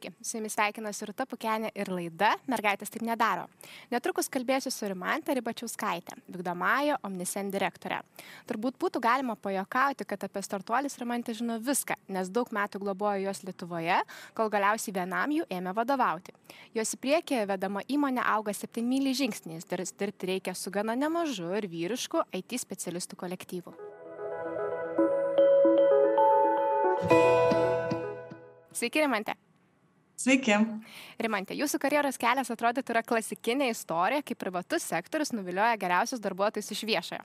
Sveiki, su jumis sveikinasi Rūta Pukenė ir laida Mergaitės taip nedaro. Netrukus kalbėsiu su Rimantė Ribačiauskaitė, vykdomąją Omnisen direktorė. Turbūt būtų galima pajokauti, kad apie startuolis Rimantė žino viską, nes daug metų globojo jos Lietuvoje, kol galiausiai vienam jų ėmė vadovauti. Jos į priekį vedama įmonė auga 7 myliai žingsniais, dirbti reikia su gana nemažu ir vyrišku IT specialistų kolektyvu. Sveiki, Rimantė. Sveiki. Rimantė, jūsų karjeros kelias atrodytų yra klasikinė istorija, kaip privatus sektorius nuvilioja geriausius darbuotojus iš viešojo.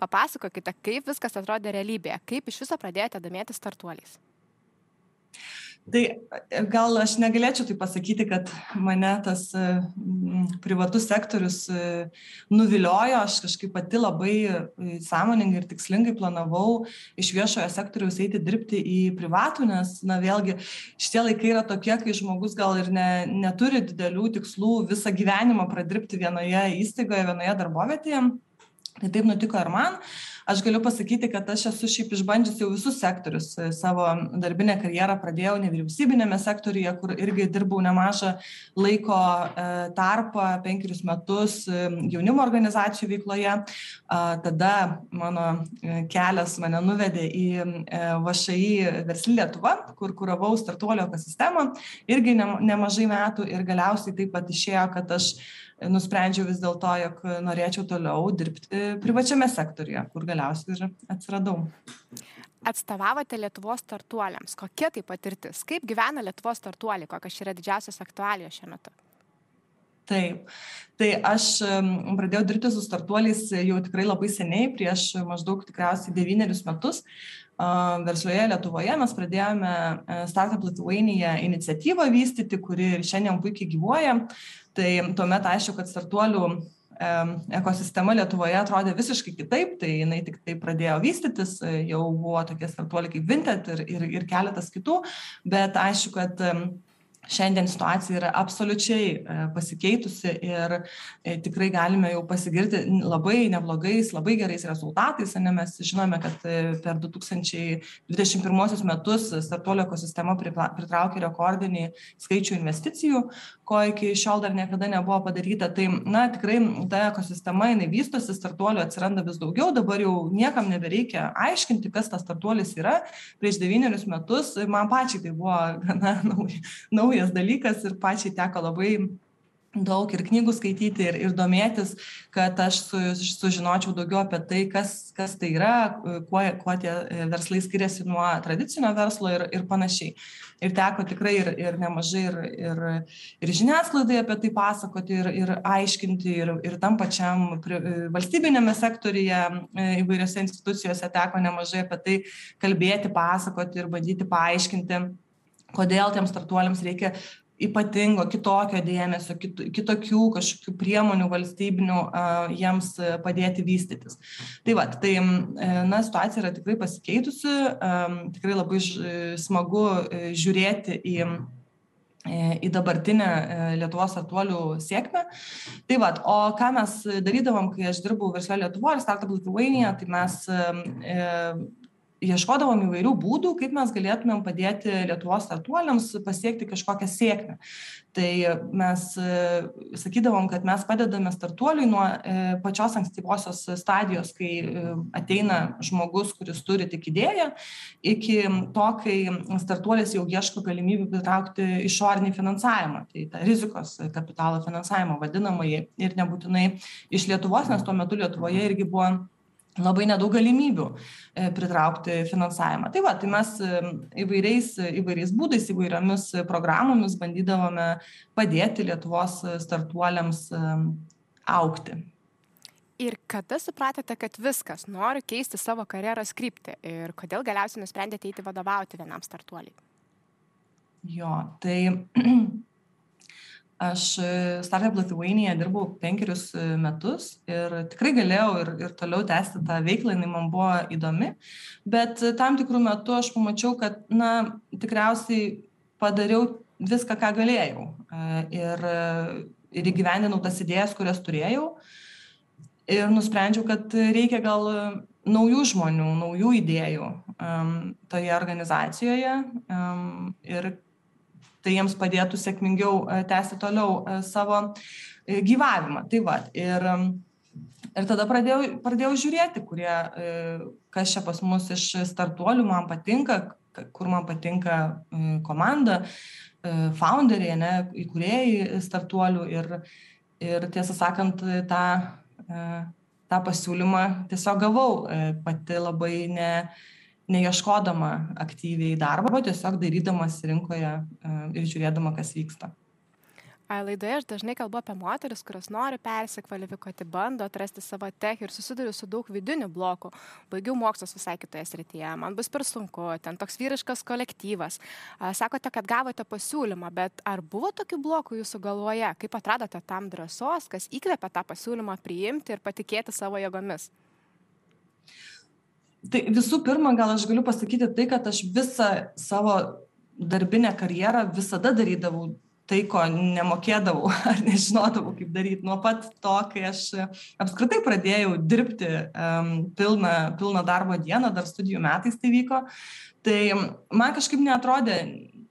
Papasakokite, kaip viskas atrodė realybėje, kaip iš viso pradėjote domėtis startuoliais. Tai e, gal aš negalėčiau tai pasakyti, kad mane tas e, privatus sektorius e, nuviliojo, aš kažkaip pati labai sąmoningai ir tikslingai planavau iš viešojo sektoriaus eiti dirbti į privatų, nes, na vėlgi, šitie laikai yra tokie, kai žmogus gal ir ne, neturi didelių tikslų visą gyvenimą pradirbti vienoje įstaigoje, vienoje darbovietėje. Tai taip nutiko ir man. Aš galiu pasakyti, kad aš esu šiaip išbandžius jau visus sektorius. Savo darbinę karjerą pradėjau nevyriausybinėme sektoriuje, kur irgi dirbau nemažą laiko e, tarpą, penkerius metus e, jaunimo organizacijų veikloje. Tada mano e, kelias mane nuvedė į VŠI Versli Lietuva, kur kuravau startuolio ekosistemą irgi nemažai metų ir galiausiai taip pat išėjo, kad aš nusprendžiau vis dėlto, jog norėčiau toliau dirbti privačiame sektoriuje, kur galiausiai ir atsiradau. Atstovavote Lietuvos startuoliams. Kokia tai patirtis? Kaip gyvena Lietuvos startuoliai? Kokios yra didžiausios aktualijos šiuo metu? Taip. Tai aš pradėjau dirbti su startuoliais jau tikrai labai seniai, prieš maždaug tikriausiai devynerius metus. Versloje Lietuvoje mes pradėjome e, Startup Lithuania iniciatyvą vystyti, kuri ir šiandien puikiai gyvuoja. Tai tuomet aišku, kad startuolių ekosistema Lietuvoje atrodė visiškai kitaip, tai jinai tik tai pradėjo vystytis, jau buvo tokie startuoliai kaip Vinted ir, ir, ir keletas kitų, bet aišku, kad šiandien situacija yra absoliučiai e, pasikeitusi ir e, tikrai galime jau pasigirti labai neblogais, labai gerais rezultatais. Ne, mes žinome, kad e, per 2021 metus startuolio ekosistema pritraukė rekordinį skaičių investicijų, ko iki šiol dar niekada nebuvo padaryta. Tai, na, tikrai ta ekosistema, jinai vystosi, startuolių atsiranda vis daugiau, dabar jau niekam nebereikia aiškinti, kas tas startuolis yra. Prieš devynerius metus man pačiai tai buvo gana nauja naujas dalykas ir pačiai teko labai daug ir knygų skaityti ir, ir domėtis, kad aš su, sužinočiau daugiau apie tai, kas, kas tai yra, kuo, kuo tie verslai skiriasi nuo tradicinio verslo ir, ir panašiai. Ir teko tikrai ir, ir nemažai ir, ir, ir žiniasklaidai apie tai pasakoti ir, ir aiškinti, ir, ir tam pačiam valstybinėme sektorija įvairiose institucijose teko nemažai apie tai kalbėti, pasakoti ir bandyti paaiškinti kodėl tiems startuoliams reikia ypatingo, kitokio dėmesio, kit, kitokių kažkokių priemonių valstybinių uh, jiems padėti vystytis. Tai va, tai na, situacija yra tikrai pasikeitusi, um, tikrai labai ž, smagu žiūrėti į į dabartinę Lietuvos startuolių sėkmę. Tai vad, o ką mes darydavom, kai aš dirbau verslo Lietuvoje ir Startup Lithuania, tai mes ieškodavom įvairių būdų, kaip mes galėtumėm padėti Lietuvos startuoliams pasiekti kažkokią sėkmę. Tai mes e, sakydavom, kad mes padedame startuoliui nuo e, pačios ankstyvosios stadijos, kai e, ateina žmogus, kuris turi tik idėją, iki to, kai startuolis jau ieško galimybių pritraukti išorinį finansavimą, tai tą rizikos kapitalo finansavimą vadinamąjį ir nebūtinai iš Lietuvos, nes tuo metu Lietuvoje irgi buvo labai nedaug galimybių e, pritraukti finansavimą. Tai va, tai mes e, įvairiais, įvairiais būdais, įvairiomis programomis bandydavome padėti Lietuvos startuoliams e, aukti. Ir kada supratote, kad viskas, noriu keisti savo karjeros kryptį ir kodėl galiausiai nusprendėte eiti vadovauti vienam startuoliui? Jo, tai Aš e, Startup Lithuania dirbau penkerius e, metus ir tikrai galėjau ir, ir toliau tęsti tą veiklą, jinai man buvo įdomi, bet tam tikrų metų aš pamačiau, kad, na, tikriausiai padariau viską, ką galėjau e, ir, ir įgyvendinau tas idėjas, kurias turėjau. Ir nusprendžiau, kad reikia gal naujų žmonių, naujų idėjų um, toje organizacijoje um, ir tai jiems padėtų sėkmingiau tęsti toliau savo gyvavimą. Tai va, ir, ir tada pradėjau, pradėjau žiūrėti, kurie, kas čia pas mus iš startuolių man patinka, kur man patinka komanda, founderiai, ne, įkūrėjai startuolių ir, ir tiesą sakant, tą, tą pasiūlymą tiesiog gavau pati labai ne, neieškodama aktyviai darbo, tiesiog darydamas rinkoje ir žiūrėdama, kas vyksta. Laidoje aš dažnai kalbu apie moteris, kurios nori persikvalifikuoti, bando atrasti savo tech ir susiduriu su daug vidinių blokų. Baigiau mokslus visai kitoje srityje, man bus per sunku, ten toks vyriškas kolektyvas. Sakote, kad gavote pasiūlymą, bet ar buvo tokių blokų jūsų galvoje? Kaip atradote tam drąsos, kas įkvėpė tą pasiūlymą priimti ir patikėti savo jėgomis? Tai visų pirma, gal aš galiu pasakyti tai, kad aš visą savo darbinę karjerą visada darydavau tai, ko nemokėdavau ar nežinodavau, kaip daryti. Nuo pat to, kai aš apskritai pradėjau dirbti um, pilną, pilną darbo dieną, dar studijų metais tai vyko, tai man kažkaip netrodė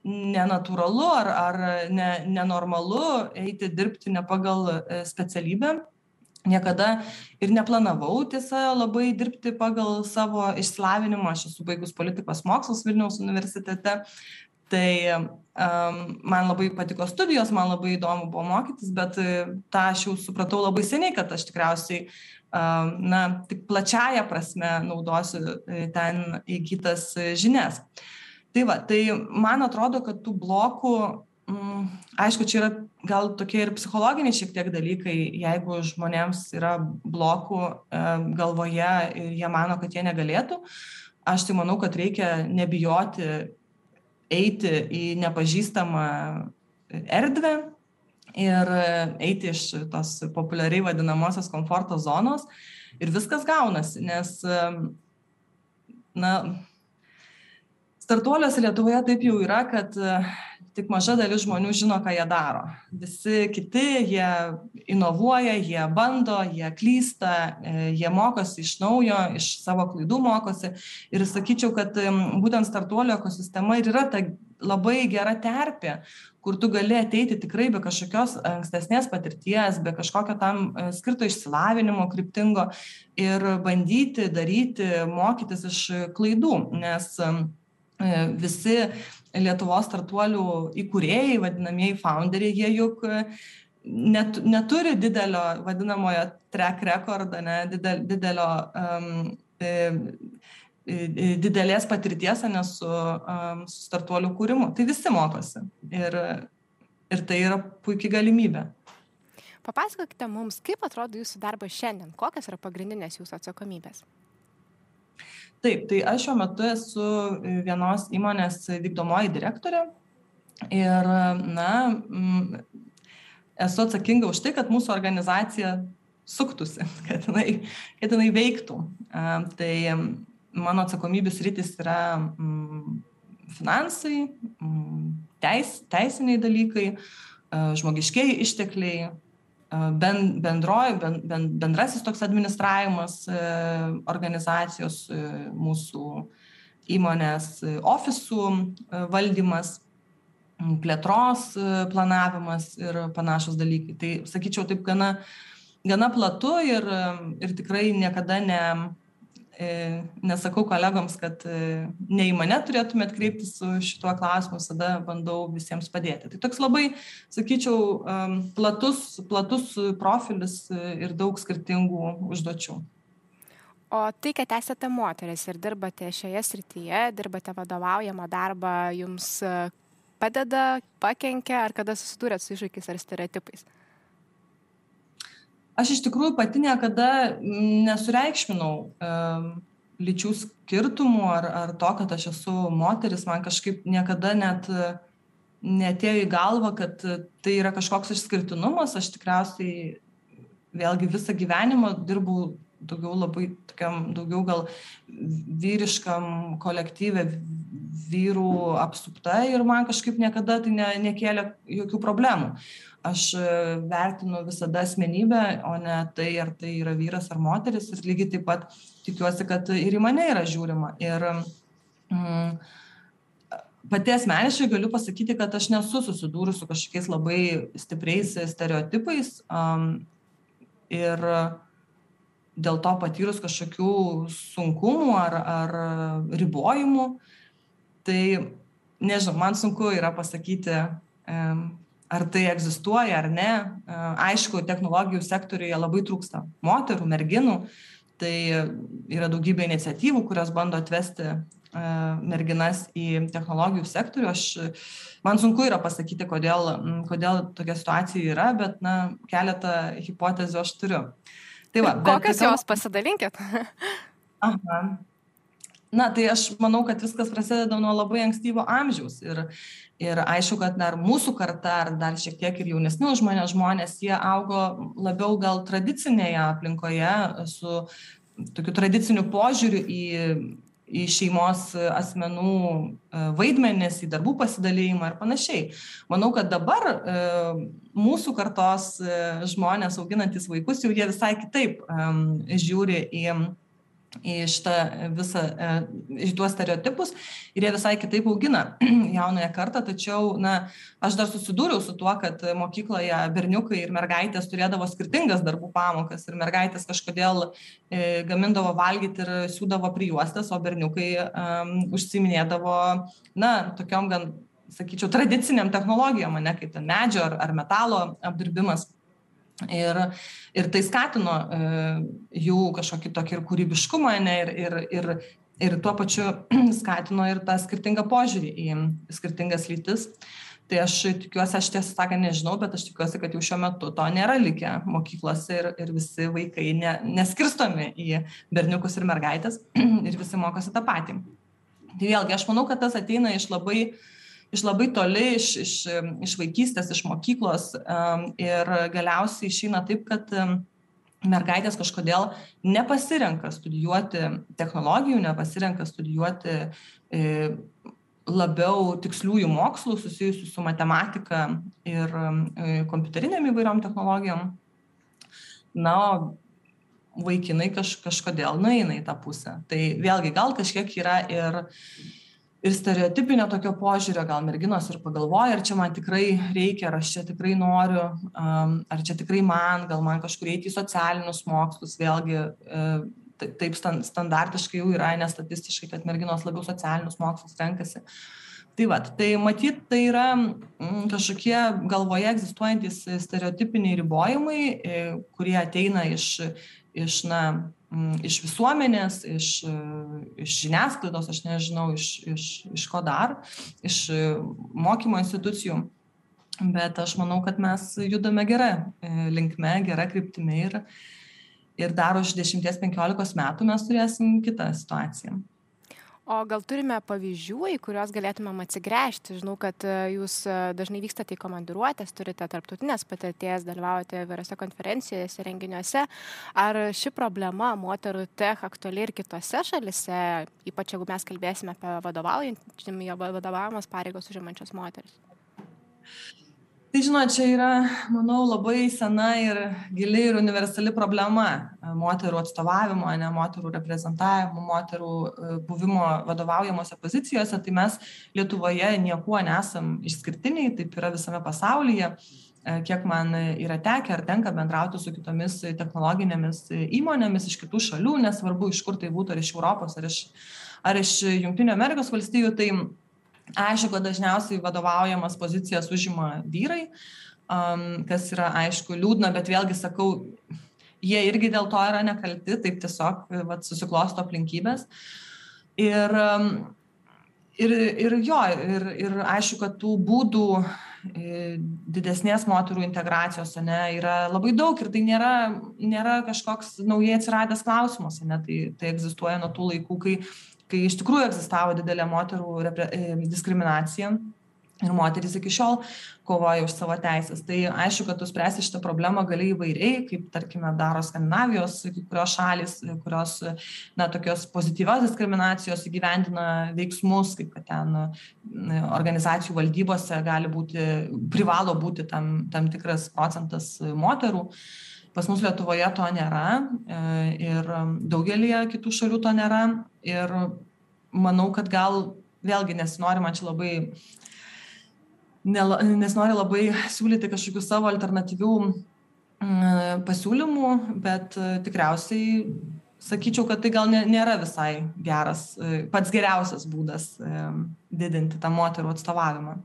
nenatūralu ar, ar ne, nenormalu eiti dirbti ne pagal e, specialybę. Niekada ir neplanavau tiesa labai dirbti pagal savo išsilavinimą. Aš esu baigus politikos mokslus Vilniaus universitete, tai um, man labai patiko studijos, man labai įdomu buvo mokytis, bet uh, tą aš jau supratau labai seniai, kad aš tikriausiai, um, na, tik plačiaja prasme naudosiu uh, ten įgytas uh, žinias. Tai va, tai man atrodo, kad tų blokų, aišku, čia yra gal tokie ir psichologiniai šiek tiek dalykai, jeigu žmonėms yra blokų um, galvoje ir jie mano, kad jie negalėtų. Aš tai manau, kad reikia nebijoti eiti į nepažįstamą erdvę ir eiti iš tos populiariai vadinamosios komforto zonos ir viskas gaunasi, nes, na, startuoliuose Lietuvoje taip jau yra, kad tik maža dalis žmonių žino, ką jie daro. Visi kiti, jie inovuoja, jie bando, jie klysta, e, jie mokosi iš naujo, iš savo klaidų mokosi. Ir sakyčiau, kad būtent startuolio ekosistema ir yra ta labai gera terpė, kur tu gali ateiti tikrai be kažkokios ankstesnės patirties, be kažkokio tam e, skirto išsilavinimo kryptingo ir bandyti, daryti, mokytis iš klaidų, nes E, visi Lietuvos startuolių įkūrėjai, vadinamieji founderiai, jie juk e, net, neturi didelio vadinamojo track recordo, ne, didel, didelio, um, e, e, didelės patirties ne, su, um, su startuolių kūrimu. Tai visi mokosi ir, ir tai yra puikia galimybė. Papasakokite mums, kaip atrodo jūsų darbas šiandien, kokios yra pagrindinės jūsų atsakomybės taip tai aš šiuo metu esu e, vienos įmonės vykdomoji direktorė ir na esu atsakinga už tai, kad mūsų organizacija suktųsi, kad jinai, kad jinai veiktų. Tai mano atsakomybės rytis yra finansai, teis, teisiniai dalykai, a, žmogiškiai ištekliai, ben, bendroji, ben, ben, bendrasis toks administravimas e, organizacijos, e, mūsų įmonės e, ofisų valdymas, plėtros planavimas ir panašus dalykai. Tai sakyčiau, taip gana, gana platu ir, ir tikrai niekada ne, nesakau kolegoms, kad e, ne į mane turėtumėt kreiptis su šituo klausimu, visada bandau visiems padėti. Tai toks labai, sakyčiau, platus, platus profilis ir daug skirtingų užduočių. O tai, kad esate moteris ir dirbate šioje srityje, dirbate vadovaujamą darbą, jums e, padeda, pakenkia, ar kada susidūrėt su iššūkiais ar stereotipais? Aš iš tikrųjų pati niekada nesureikšminau um, lyčių skirtumų ar, ar to, kad aš esu moteris, man kažkaip niekada net netėjo į galvą, kad tai yra kažkoks išskirtinumas, aš tikriausiai vėlgi visą gyvenimą dirbau daugiau labai tokiam, daugiau gal vyriškam kolektyvė, vyrų apsupta ir man kažkaip niekada tai ne, nekėlė jokių problemų aš e, vertinu visada asmenybę, o ne tai, ar tai yra vyras ar moteris. Ir lygiai taip pat tikiuosi, kad ir į mane yra žiūrima. Ir mm, pati asmeniškai galiu pasakyti, kad aš nesu susidūrus su kažkokiais labai stipriais stereotipais um, ir dėl to patyrus kažkokių sunkumų ar, ar ribojimų. Tai nežinau, man sunku yra pasakyti, um, ar tai egzistuoja ar ne. Aišku, technologijų sektoriuje labai trūksta moterų, merginų, tai yra daugybė iniciatyvų, kurios bando atvesti merginas į technologijų sektorių. Aš, man sunku yra pasakyti, kodėl, kodėl tokia situacija yra, bet na, keletą hipotezių aš turiu. Tai va, Kokios bet, jos pasidalinkit? Aha. Na, tai aš manau, kad viskas prasideda nuo labai ankstyvo amžiaus. Ir, ir aišku, kad dar mūsų karta, ar dar šiek tiek ir jaunesni už mane žmonės, jie augo labiau gal tradicinėje aplinkoje su tokiu tradiciniu požiūriu į, į šeimos asmenų e, vaidmenis, į darbų pasidalėjimą ir panašiai. Manau, kad dabar e, mūsų kartos e, žmonės auginantis vaikus jau jie visai kitaip žiūri į į šitą visą, e, į tuos stereotipus ir jie visai kitaip augina jaunąją kartą, tačiau, na, aš dar susidūriau su tuo, kad mokykloje berniukai ir mergaitės turėdavo skirtingas darbų pamokas ir mergaitės kažkodėl e, gamindavo valgyti ir siūdavo prijuostas, o berniukai um, užsiminėdavo, na, tokiom gan, sakyčiau, tradiciniam technologijom, ne, kaip ten medžio ar, ar metalo apdirbimas. Ir, ir tai skatino e, jų kažkokį tokį ir kūrybiškumą, ne, ir, ir, ir, ir tuo pačiu skatino ir tą skirtingą požiūrį į skirtingas lytis. Tai aš tikiuosi, aš tiesą sakant nežinau, bet aš tikiuosi, kad jau šiuo metu to nėra likę mokyklose ir, ir visi vaikai ne, neskirstomi į berniukus ir mergaitės ir visi mokosi tą patį. Tai vėlgi, aš manau, kad tas ateina iš labai uh, iš labai toli, iš, iš, iš vaikystės, iš mokyklos ir galiausiai išeina taip, kad mergaitės kažkodėl nepasirenka studijuoti technologijų, nepasirenka studijuoti e, labiau tiksliųjų mokslų susijusių su matematika ir e, kompiuteriniam įvairiom technologijom. Na, vaikinai kaž, kažkodėl nueina į tą pusę. Tai vėlgi gal kažkiek yra ir ir stereotipinio tokio požiūrio gal merginos ir pagalvoja, ar čia man tikrai reikia, ar aš čia tikrai noriu, ar čia tikrai man, gal man kažkur eiti į socialinius mokslus, vėlgi e, taip standartiškai jau yra, nes statistiškai, kad merginos labiau socialinius mokslus renkasi. Tai va, tai matyt, tai yra kažkokie galvoje egzistuojantis stereotipiniai ribojimai, e, kurie ateina iš, iš na, iš visuomenės, iš, iš žiniasklaidos, aš nežinau, iš, iš, iš ko dar, iš mokymo institucijų. Bet aš manau, kad mes judame gerą e, linkme, gerą kryptimį ir, ir dar už 10-15 metų mes turėsim kitą situaciją. O gal turime pavyzdžių, į kuriuos galėtumėm atsigręžti? Žinau, kad e, jūs e, dažnai vykstate į komandiruotės, turite tarptautinės patirties, dalyvaujate įvairiose konferencijose, renginiuose. Ar ši problema moterų tech aktuali ir kitose šalise, ypač jeigu mes kalbėsime apie vadovaujamas pareigos užimančias moteris? Tai žinot, čia yra, manau, labai sena ir gili ir universali problema moterų atstovavimo, ne moterų reprezentavimo, moterų e, buvimo vadovaujamosi pozicijose. Tai mes Lietuvoje niekuo nesam išskirtiniai, taip yra visame pasaulyje e, kiek man yra tekę ar tenka bendrauti su kitomis technologinėmis įmonėmis iš kitų šalių, nesvarbu iš kur tai būtų, ar iš Europos, ar iš, ar iš Junktinių Amerikos valstijų, tai Aišku, kad dažniausiai vadovaujamas pozicijas užima vyrai, um, kas yra aišku liūdna, bet vėlgi sakau, jie irgi dėl to yra nekalti, taip tiesiog vat, susiklosto aplinkybės. Ir, ir, ir jo, ir, ir aišku, kad tų būdų e, didesnės moterų integracijos ne, yra labai daug ir tai nėra, nėra kažkoks naujai atsiradęs klausimas, ne, tai, tai egzistuoja nuo tų laikų, kai kai iš tikrųjų egzistavo didelė moterų repre, e, diskriminacija ir moteris iki šiol kovoja už savo teisės. Tai aišku, kad tu spręsi šitą problemą gali įvairiai, kaip tarkime daro Skandinavijos, kurios šalis, kurios, na, tokios pozityvios diskriminacijos įgyvendina veiksmus, kaip kad ten organizacijų valdybose gali būti, privalo būti tam, tam tikras procentas moterų. Pas mus Lietuvoje to nėra e, ir daugelį kitų šalių to nėra. Ir manau, kad gal vėlgi nesinori man čia labai, nesinori labai siūlyti kažkokių savo alternatyvių pasiūlymų, bet e, tikriausiai sakyčiau, kad tai gal nėra visai geras, e, pats geriausias būdas didinti tą moterų atstovavimą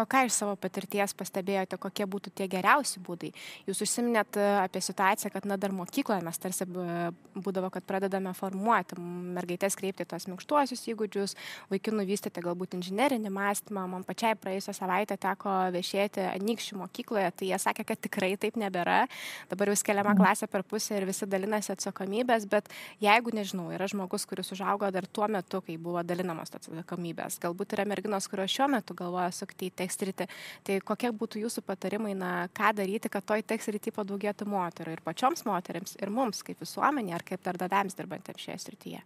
o ką iš savo patirties pastebėjote kokie būtų tie geriausi būdai? Jūs užsiminėt e, apie situaciją kad na dar mokykloje mes tarsi būdavo kad pradedame formuoti mergaites kreipti į tuos minkštuosius įgūdžius vaikinų vystyti galbūt inžinerinį mąstymą. Man pačiai praėjusią savaitę teko viešėti anykščių mokykloje tai jie sakė kad tikrai taip nebėra. Dabar jau skeliama mhm. klasė per pusę ir visi dalinasi atsakomybės bet jeigu nežinau yra žmogus kuris užaugo dar tuo metu kai buvo dalinamos tos atsakomybės galbūt yra merginos kurios šiuo metu galvoja sukti į tech sritį. Tai kokie būtų jūsų patarimai, na, ką daryti, kad toj tech srity padaugėtų moterų ir pačioms moteriams, ir mums kaip visuomenė, ar kaip darbdaviams dirbantiems šioje srityje?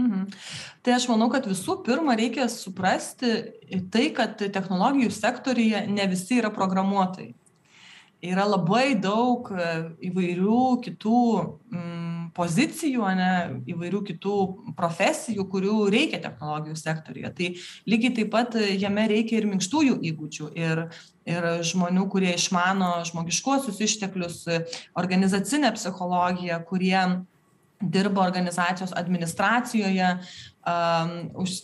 Mhm. Tai aš manau, kad visų pirma reikia suprasti tai, kad technologijų sektorija ne visi yra programuotojai. Yra labai daug įvairių kitų mm, pozicijų, ne, įvairių kitų profesijų, kurių reikia technologijų sektoriuje. Tai lygiai taip pat jame reikia ir minkštųjų įgūdžių, ir, ir žmonių, kurie išmano žmogiškuosius išteklius, organizacinę psichologiją, kurie dirba organizacijos administracijoje, už,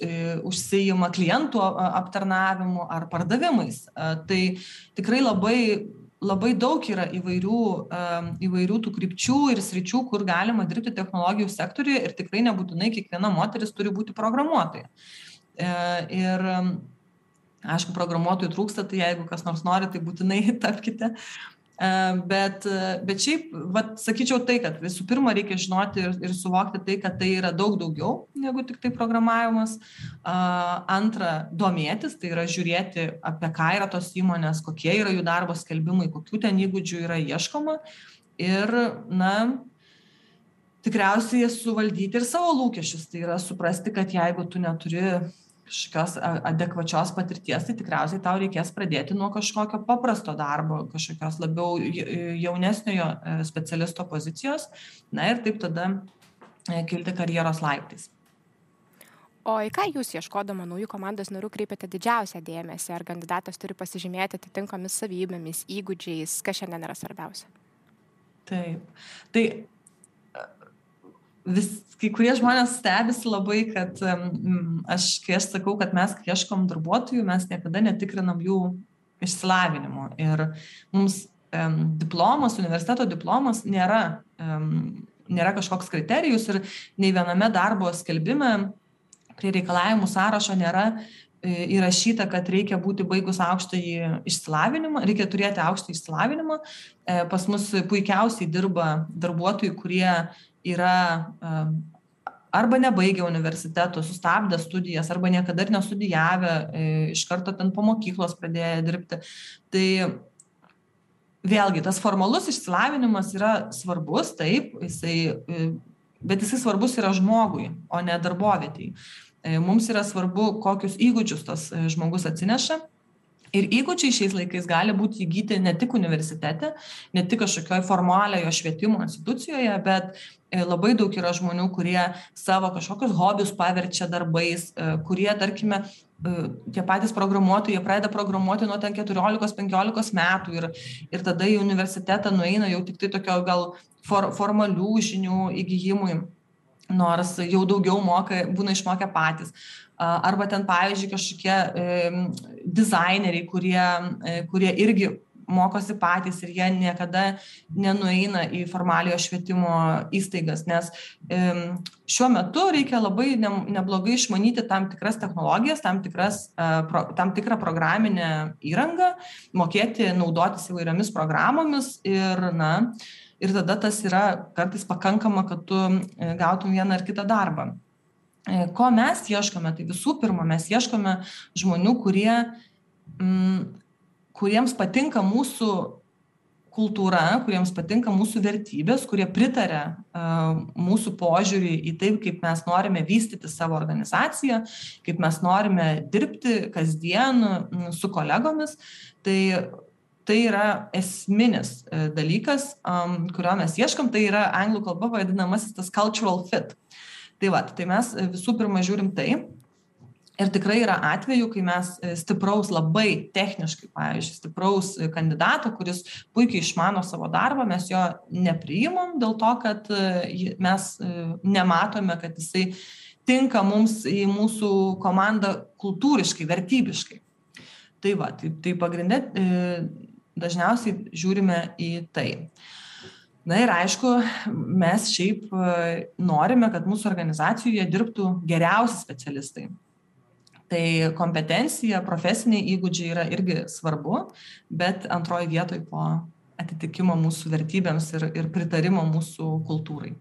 užsijima klientų aptarnavimu ar pardavimais. Tai tikrai labai labai daug yra įvairių, įvairių tų krypčių ir sričių, kur galima dirbti technologijų sektoriuje ir tikrai nebūtinai kiekviena moteris turi būti programuotoja. E, ir aišku, programuotojų trūksta, tai jeigu kas nors nori, tai būtinai tapkite Bet, bet šiaip, vat, sakyčiau tai, kad visų pirma reikia žinoti ir, ir suvokti tai, kad tai yra daug daugiau negu tik tai programavimas. Antra, domėtis, tai yra žiūrėti, apie ką yra tos įmonės, kokie yra jų darbo skelbimai, kokių ten įgūdžių yra ieškoma. Ir, na, tikriausiai suvaldyti ir savo lūkesčius. Tai yra suprasti, kad jeigu tu neturi kažkokios adekvačios patirties, tai tikriausiai tau reikės pradėti nuo kažkokio paprasto darbo, kažkokios labiau jaunesniojo e, specialisto pozicijos, na ir taip tada e, kilti karjeros laiptais. O į ką jūs ieškodama naujų komandos narių kreipiate didžiausią dėmesį? Ar kandidatas turi pasižymėti atitinkomis savybėmis, įgūdžiais, kas šiandien yra svarbiausia? Taip. Tai vis, kai kurie žmonės stebisi labai, kad um, aš, kai aš sakau, kad mes, kai ieškom darbuotojų, mes niekada netikrinam jų išsilavinimo. Ir mums um, diplomas, universiteto diplomas nėra, um, nėra kažkoks kriterijus ir nei viename darbo skelbime prie reikalavimų sąrašo nėra e, įrašyta, kad reikia būti baigus aukštąjį išsilavinimą, reikia turėti aukštą išsilavinimą. E, pas mus puikiausiai dirba darbuotojai, kurie yra arba nebaigę universiteto, sustabdę studijas, arba niekada ir nestudijavę, e, iš karto ten po mokyklos pradėję dirbti. Tai vėlgi tas formalus išsilavinimas yra svarbus, taip, jisai, e, bet jisai svarbus yra žmogui, o ne darbovietėjai. E, mums yra svarbu, kokius įgūdžius tas žmogus atsineša Ir įgūdžiai šiais laikais gali būti įgyti ne tik universitete, ne tik kažkokioje formaliojo švietimo institucijoje, bet labai daug yra žmonių, kurie savo kažkokius hobius paverčia darbais, e, kurie, tarkime, e, tie patys programuotojai, jie pradeda programuoti nuo ten 14-15 metų ir, ir tada į universitetą nueina jau tik tai tokio gal for, formalių žinių įgyjimui nors jau daugiau moka, būna išmokę patys. Arba ten, pavyzdžiui, kažkokie dizaineriai, kurie, e, kurie irgi mokosi patys ir jie niekada nenueina į formaliojo švietimo įstaigas, nes šiuo metu reikia labai neblogai išmanyti tam tikras technologijas, tam, tikras, tam tikrą programinę įrangą, mokėti naudotis įvairiomis programomis ir, na, ir tada tas yra kartais pakankama, kad tu e, gautum vieną ar kitą darbą. E, ko mes ieškome? Tai visų pirma, mes ieškome žmonių, kurie, m, kuriems patinka mūsų kultūra, kuriems patinka mūsų vertybės, kurie pritarė mūsų požiūrį į taip, kaip mes norime vystyti savo organizaciją, kaip mes norime dirbti kasdien su kolegomis. Tai tai yra esminis e, dalykas, kurio mes ieškom, tai yra anglų kalba vadinamasis tas cultural fit. Tai va, tai mes visų pirma žiūrim tai, Ir tikrai yra atvejų, kai mes e, stipraus, labai techniškai, pavyzdžiui, stipraus kandidato, kuris puikiai išmano savo darbą, mes jo nepriimam dėl to, kad e, mes e, nematome, kad jisai tinka mums į mūsų komandą kultūriškai, vertybiškai. Tai va, tai, tai pagrindė dažniausiai žiūrime į tai. Na ir aišku, mes šiaip norime, kad mūsų organizacijoje dirbtų geriausi specialistai tai kompetencija profesiniai įgūdžiai yra irgi svarbu bet antroj vietoj po atitikimo mūsų vertybėms ir ir pritarimo mūsų kultūrai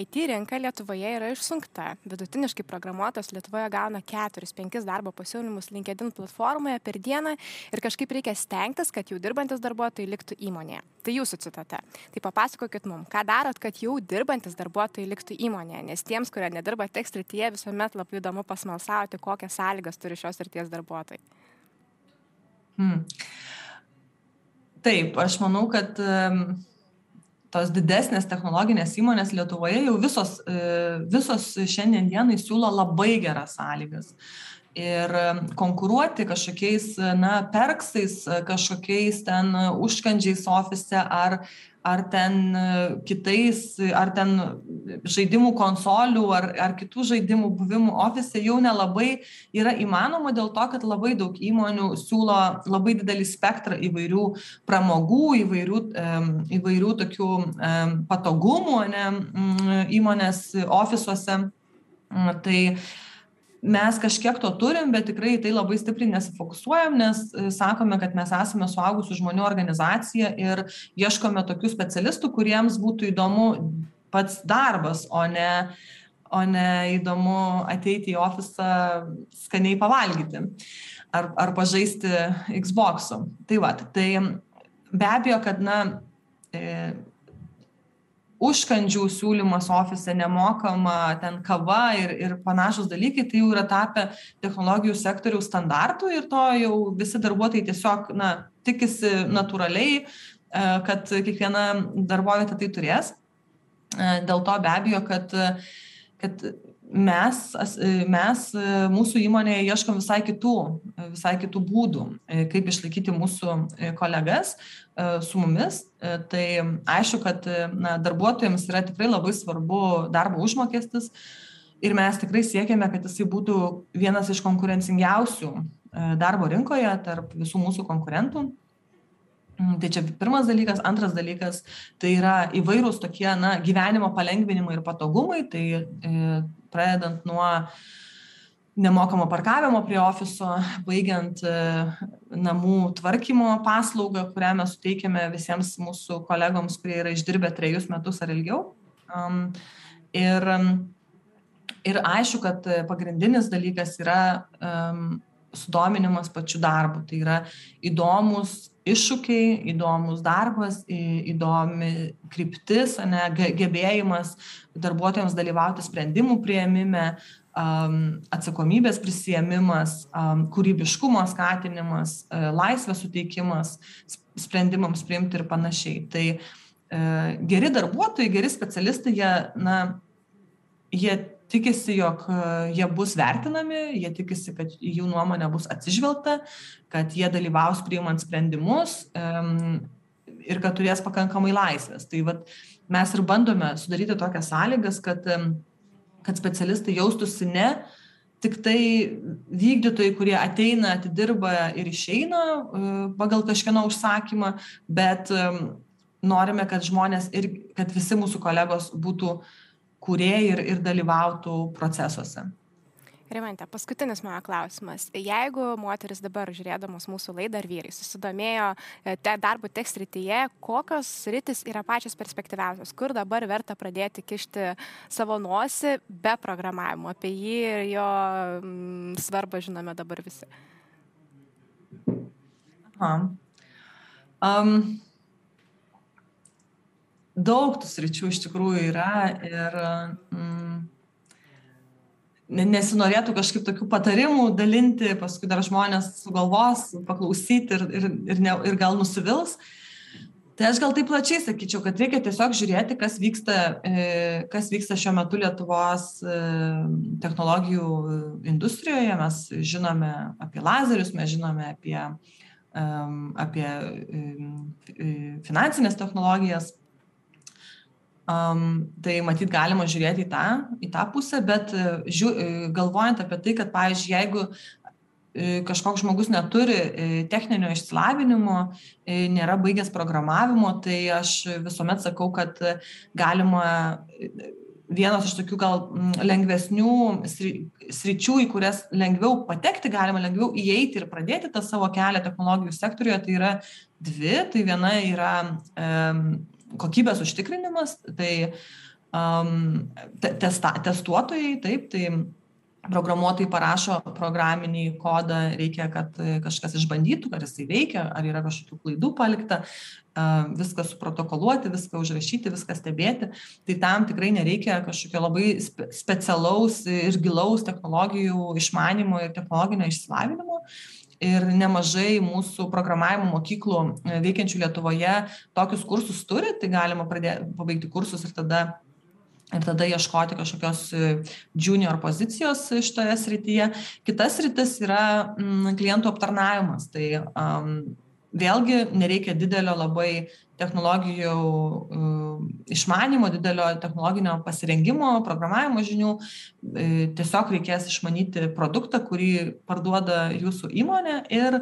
IT rinka Lietuvoje yra išsunkta. Vidutiniškai programuotojas Lietuvoje gauna 4-5 darbo pasiūlymus LinkedIn platformoje per dieną ir kažkaip reikia stengtis, kad jau dirbantis darbuotojai liktų įmonėje. Tai jūsų citata. Tai papasakokit mums, ką darot, kad jau dirbantis darbuotojai liktų įmonėje, nes tiems, kurie nedirba tech srityje, visuomet labai įdomu pasmalsauti, kokias sąlygas turi šios srities darbuotojai. Hmm. Taip, aš manau, kad um, tos didesnės technologinės įmonės Lietuvoje jau visos, e, visos šiandien dienai siūlo labai geras sąlygas. Ir konkuruoti kažkokiais, na, perksais, kažkokiais ten užkandžiais ofise ar, ar ten e, kitais, ar ten žaidimų konsolių, ar, ar kitų žaidimų buvimų ofise jau nelabai yra įmanoma dėl to, kad labai daug įmonių siūlo labai didelį spektrą įvairių pramogų, įvairių, įvairių tokių patogumų ne, įmonės ofisuose. Tai mes kažkiek to turim bet tikrai tai labai stipriai nesifokusuojam nes e, sakome kad mes esame suaugusių žmonių organizacija ir ieškome tokių specialistų kuriems būtų įdomu pats darbas o ne o ne įdomu ateiti į ofisą skaniai pavalgyti ar ar pažaisti Xbox'u. Tai va, tai be abejo, kad na, e, užkandžių siūlymas ofise nemokama ten kava ir ir panašūs dalykai tai jau yra tapę technologijų sektoriaus standartu ir to jau visi darbuotojai tiesiog na tikisi natūraliai e, kad kiekviena darbovietė tai turės. E, dėl to be abejo kad kad mes mes mūsų įmonėje ieškom visai kitų visai kitų būdų kaip išlaikyti mūsų kolegas su mumis tai aišku kad na darbuotojams yra tikrai labai svarbu darbo užmokestis ir mes tikrai siekiame kad jisai būtų vienas iš konkurencingiausių darbo rinkoje tarp visų mūsų konkurentų Mm, tai čia pirmas dalykas. Antras dalykas tai yra įvairūs tokie na, gyvenimo palengvinimai ir patogumai. Tai e, pradedant nuo nemokamo parkavimo prie ofiso, baigiant e, namų tvarkymo paslaugą, kurią mes suteikiame visiems mūsų kolegoms, kurie yra išdirbę trejus metus ar ilgiau. Ir, ir aišku, kad pagrindinis dalykas yra sudominimas pačiu darbu. Tai yra įdomus iššūkiai, įdomus darbas, įdomi kryptis, ne, gebėjimas darbuotojams dalyvauti sprendimų prieimime, atsakomybės prisėmimas, kūrybiškumo skatinimas, e, laisvės suteikimas sprendimams priimti ir panašiai. Tai e, geri darbuotojai, geri specialistai, jie, na, jie tikisi, jog e, jie bus vertinami, jie tikisi, kad jų nuomonė bus atsižvelgta, kad jie dalyvaus priimant sprendimus ir kad turės pakankamai laisvės. Tai vat, mes ir bandome sudaryti tokias sąlygas, kad, kad specialistai jaustųsi ne tik tai vykdytojai, kurie ateina, atidirba ir išeina uh, pagal kažkieno užsakymą, bet norime, kad žmonės ir kad visi mūsų kolegos būtų uh, kūrėjai ir, ir dalyvautų procesuose. Rimante, paskutinis mano klausimas. Jeigu moteris dabar žiūrėdamos mūsų laidą ar vyrai susidomėjo e, te darbų tekst rytyje, kokios rytis yra pačios perspektyviausios, kur dabar verta pradėti kišti savo nosį be programavimo, apie jį ir jo mm, svarbą žinome dabar visi. Aha. Um, daug tų sričių iš tikrųjų yra ir mm, nesinorėtų kažkaip tokių patarimų dalinti, paskui dar žmonės sugalvos paklausyti ir, ir, ir, ne, ir gal nusivils. Tai aš gal taip plačiai sakyčiau, kad reikia tiesiog žiūrėti, kas vyksta, e, kas vyksta šiuo metu Lietuvos e, technologijų industrijoje. Mes žinome apie lazerius, mes žinome apie, apie finansinės technologijas. Um, tai matyt galima žiūrėti į tą, į tą pusę, bet žiū, galvojant apie tai, kad, pavyzdžiui, jeigu E, kažkoks žmogus neturi e, techninio išsilavinimo, e, nėra baigęs programavimo, tai aš visuomet sakau, kad galima vienas iš tokių gal lengvesnių sričių, į kurias lengviau patekti, galima lengviau įeiti ir pradėti tą savo kelią technologijų sektorijoje, tai yra dvi. Tai viena yra e, kokybės užtikrinimas, tai um, testa, testuotojai, taip, tai programuotojai parašo programinį kodą, reikia, kad kažkas išbandytų, ar jisai veikia, ar yra kažkokių klaidų palikta, viską suprotokoluoti, viską užrašyti, viską stebėti. Tai tam tikrai nereikia kažkokio labai specialaus ir gilaus technologijų išmanimo ir technologinio išsilavinimo. Ir nemažai mūsų programavimo mokyklų e, veikiančių Lietuvoje tokius kursus turi, tai galima pradėti, pabaigti kursus ir tada ir tada ieškoti kažkokios e, junior pozicijos šitoje srityje. Kitas sritis yra mm, klientų aptarnavimas. Tai um, vėlgi nereikia didelio labai technologijų uh, išmanimo, didelio technologinio pasirengimo, programavimo žinių. E, tiesiog reikės išmanyti produktą, kurį parduoda jūsų įmonė ir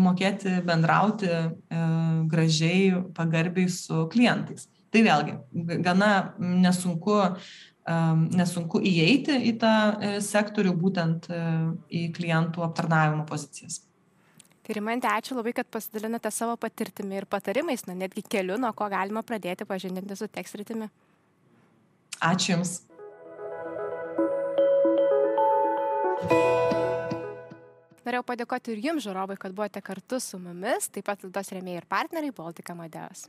mokėti bendrauti gražiai, pagarbiai su klientais tai vėlgi gana nesunku nesunku įeiti į tą e, sektorių, būtent e, į klientų aptarnavimo pozicijas. Tai Rimantė, ačiū labai, kad pasidalinote savo patirtimi ir patarimais, na netgi keliu, nuo ko galima pradėti pažindinti su tekstritimi. Ačiū Jums. Norėjau padėkoti ir Jums, žiūrovai, kad buvote kartu su mumis, taip pat laidos rėmėjai ir partneriai Baltika Madeus.